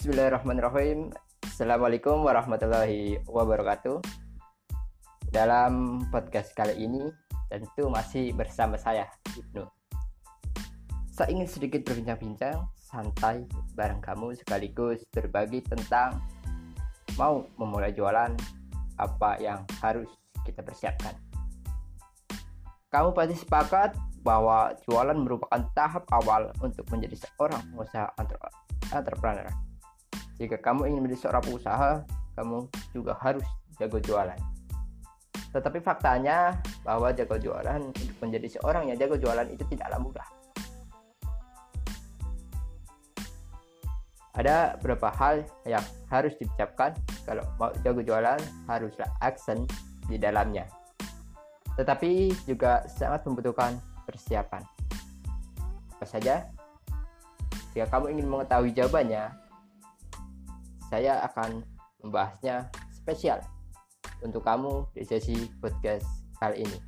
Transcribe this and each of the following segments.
Bismillahirrahmanirrahim. Assalamualaikum warahmatullahi wabarakatuh. Dalam podcast kali ini tentu masih bersama saya Ibnu. Saya ingin sedikit berbincang-bincang santai bareng kamu sekaligus berbagi tentang mau memulai jualan apa yang harus kita persiapkan. Kamu pasti sepakat bahwa jualan merupakan tahap awal untuk menjadi seorang pengusaha entrepreneur. Jika kamu ingin menjadi seorang pengusaha, kamu juga harus jago jualan. Tetapi faktanya bahwa jago jualan untuk menjadi seorang yang jago jualan itu tidaklah mudah. Ada beberapa hal yang harus diucapkan kalau mau jago jualan haruslah action di dalamnya tetapi juga sangat membutuhkan persiapan. Apa saja? Jika kamu ingin mengetahui jawabannya, saya akan membahasnya spesial untuk kamu di sesi podcast kali ini.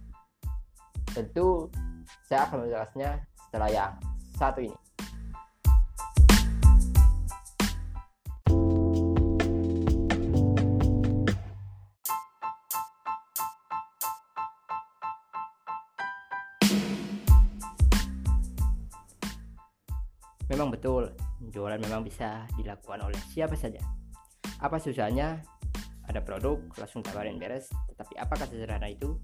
Tentu saya akan menjelaskannya setelah yang satu ini. Memang betul, jualan memang bisa dilakukan oleh siapa saja. Apa susahnya? Ada produk, langsung tawarin beres. Tetapi apakah sederhana itu?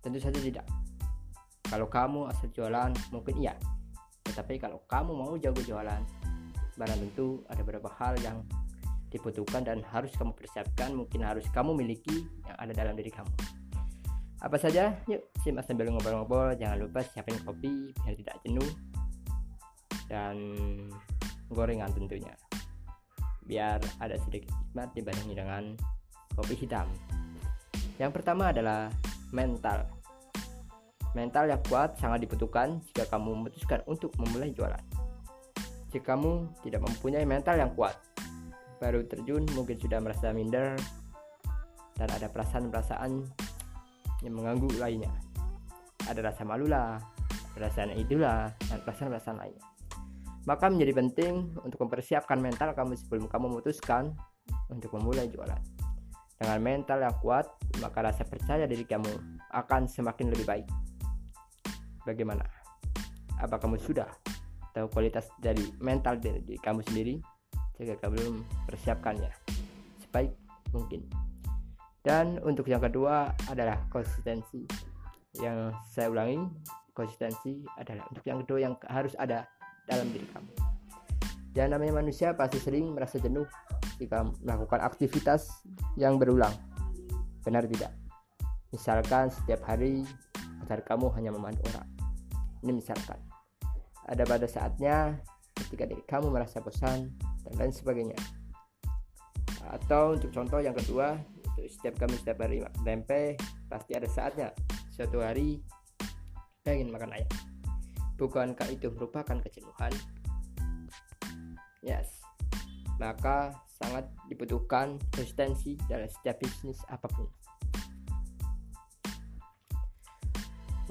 Tentu saja tidak. Kalau kamu asal jualan, mungkin iya. Tetapi kalau kamu mau jago jualan, barang tentu ada beberapa hal yang dibutuhkan dan harus kamu persiapkan, mungkin harus kamu miliki yang ada dalam diri kamu. Apa saja? Yuk, simak sambil ngobrol-ngobrol. Jangan lupa siapin kopi biar tidak jenuh dan gorengan tentunya. Biar ada sedikit nikmat dibanding dengan kopi hitam. Yang pertama adalah mental. Mental yang kuat sangat dibutuhkan jika kamu memutuskan untuk memulai jualan. Jika kamu tidak mempunyai mental yang kuat baru terjun mungkin sudah merasa minder dan ada perasaan-perasaan yang mengganggu lainnya. Ada rasa malu lah perasaan itulah dan perasaan-perasaan lainnya maka menjadi penting untuk mempersiapkan mental kamu sebelum kamu memutuskan untuk memulai jualan. Dengan mental yang kuat, maka rasa percaya diri kamu akan semakin lebih baik. Bagaimana? Apa kamu sudah tahu kualitas dari mental dari diri kamu sendiri? Jika kamu belum persiapkannya sebaik mungkin. Dan untuk yang kedua adalah konsistensi. Yang saya ulangi, konsistensi adalah untuk yang kedua yang harus ada dalam diri kamu. Dan namanya manusia pasti sering merasa jenuh jika melakukan aktivitas yang berulang. Benar tidak? Misalkan setiap hari pacar kamu hanya memandu orang. Ini misalkan. Ada pada saatnya ketika diri kamu merasa bosan dan lain sebagainya. Atau untuk contoh yang kedua, untuk setiap kami setiap hari makan tempe, pasti ada saatnya suatu hari ingin makan ayam Bukankah itu merupakan kejenuhan? Yes. Maka sangat dibutuhkan konsistensi dalam setiap bisnis apa pun.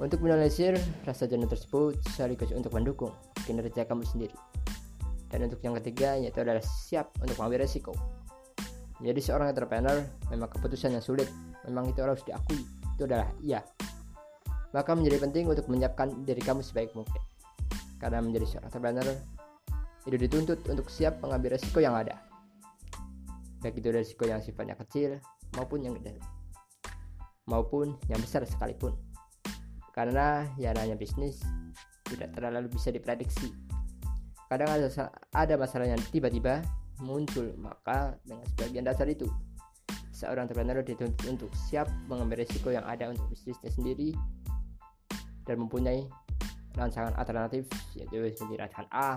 Untuk menyelesaikan rasa jenuh tersebut sekaligus untuk mendukung kinerja kamu sendiri. Dan untuk yang ketiga yaitu adalah siap untuk mengambil resiko. Jadi seorang entrepreneur memang keputusan yang sulit, memang itu harus diakui. Itu adalah iya, maka menjadi penting untuk menyiapkan diri kamu sebaik mungkin. Karena menjadi seorang entrepreneur, itu dituntut untuk siap mengambil resiko yang ada. Baik itu resiko yang sifatnya kecil maupun yang gede. Maupun yang besar sekalipun. Karena ya namanya bisnis tidak terlalu bisa diprediksi. Kadang ada, ada masalah yang tiba-tiba muncul, maka dengan sebagian dasar itu seorang entrepreneur dituntut untuk siap mengambil resiko yang ada untuk bisnisnya sendiri dan mempunyai rancangan alternatif yaitu menjadi rancangan A,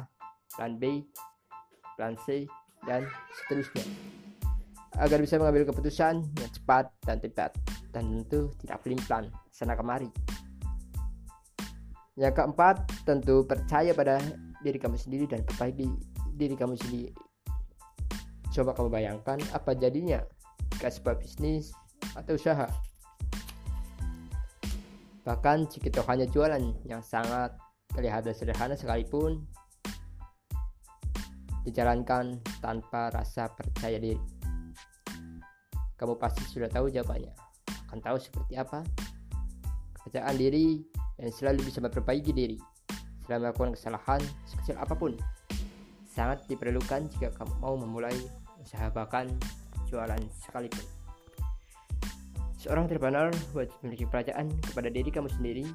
plan B, plan C, dan seterusnya agar bisa mengambil keputusan yang cepat dan tepat dan tentu tidak pelin-pelan sana kemari. Yang keempat, tentu percaya pada diri kamu sendiri dan perbaiki diri kamu sendiri. Coba kamu bayangkan apa jadinya jika sebuah bisnis atau usaha Bahkan jika hanya jualan yang sangat kelihatan sederhana sekalipun, dijalankan tanpa rasa percaya diri. Kamu pasti sudah tahu jawabannya. Akan tahu seperti apa kepercayaan diri dan selalu bisa memperbaiki diri setelah melakukan kesalahan sekecil apa pun. Sangat diperlukan jika kamu mau memulai usaha bahkan jualan sekalipun. Seorang entrepreneur wajib memiliki percayaan kepada diri kamu sendiri.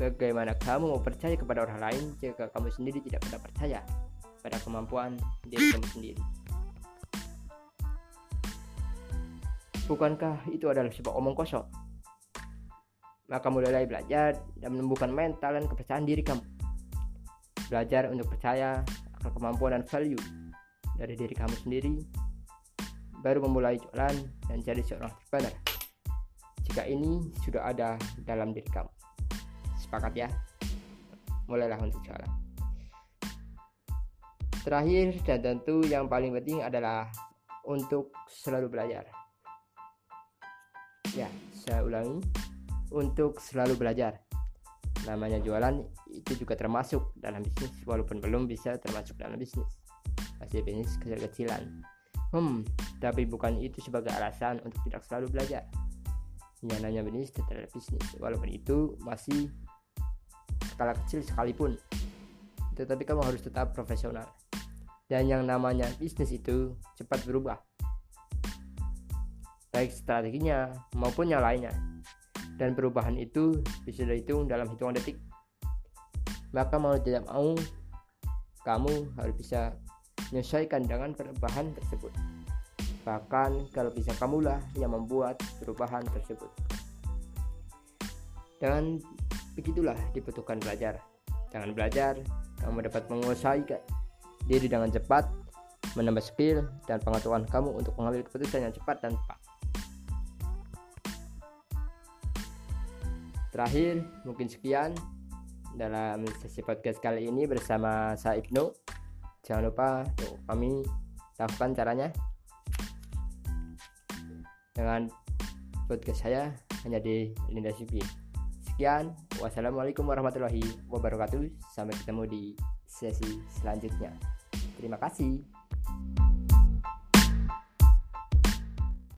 Bagaimana kamu mau percaya kepada orang lain jika kamu sendiri tidak pernah percaya pada kemampuan diri kamu sendiri? Bukankah itu adalah sebuah omong kosong? Maka mulailah belajar dan menumbuhkan mental dan kepercayaan diri kamu. Belajar untuk percaya akan kemampuan dan value dari diri kamu sendiri, baru memulai jualan dan jadi seorang entrepreneur jika ini sudah ada dalam diri kamu. Sepakat ya? Mulailah untuk jalan. Terakhir dan tentu yang paling penting adalah untuk selalu belajar. Ya, saya ulangi. Untuk selalu belajar. Namanya jualan itu juga termasuk dalam bisnis walaupun belum bisa termasuk dalam bisnis. Masih bisnis kecil-kecilan. Hmm, tapi bukan itu sebagai alasan untuk tidak selalu belajar nyananya bisnis terhadap bisnis walaupun itu masih skala kecil sekalipun. Tetapi kamu harus tetap profesional. Dan yang namanya bisnis itu cepat berubah. Baik strateginya maupun yang lainnya. Dan perubahan itu bisa dihitung dalam hitungan detik. Maka mau tidak mau kamu harus bisa menyesuaikan dengan perubahan tersebut Bahkan kalau bisa kamulah yang membuat perubahan tersebut. Dan begitulah dibutuhkan belajar. Jangan belajar, kamu dapat menguasai diri dengan cepat, menambah skill dan pengetahuan kamu untuk mengambil keputusan yang cepat dan tepat. Terakhir, mungkin sekian dalam sesi podcast kali ini bersama saya Ibnu. Jangan lupa kami lakukan caranya dengan podcast saya hanya di Linda CV. Sekian, wassalamualaikum warahmatullahi wabarakatuh. Sampai ketemu di sesi selanjutnya. Terima kasih.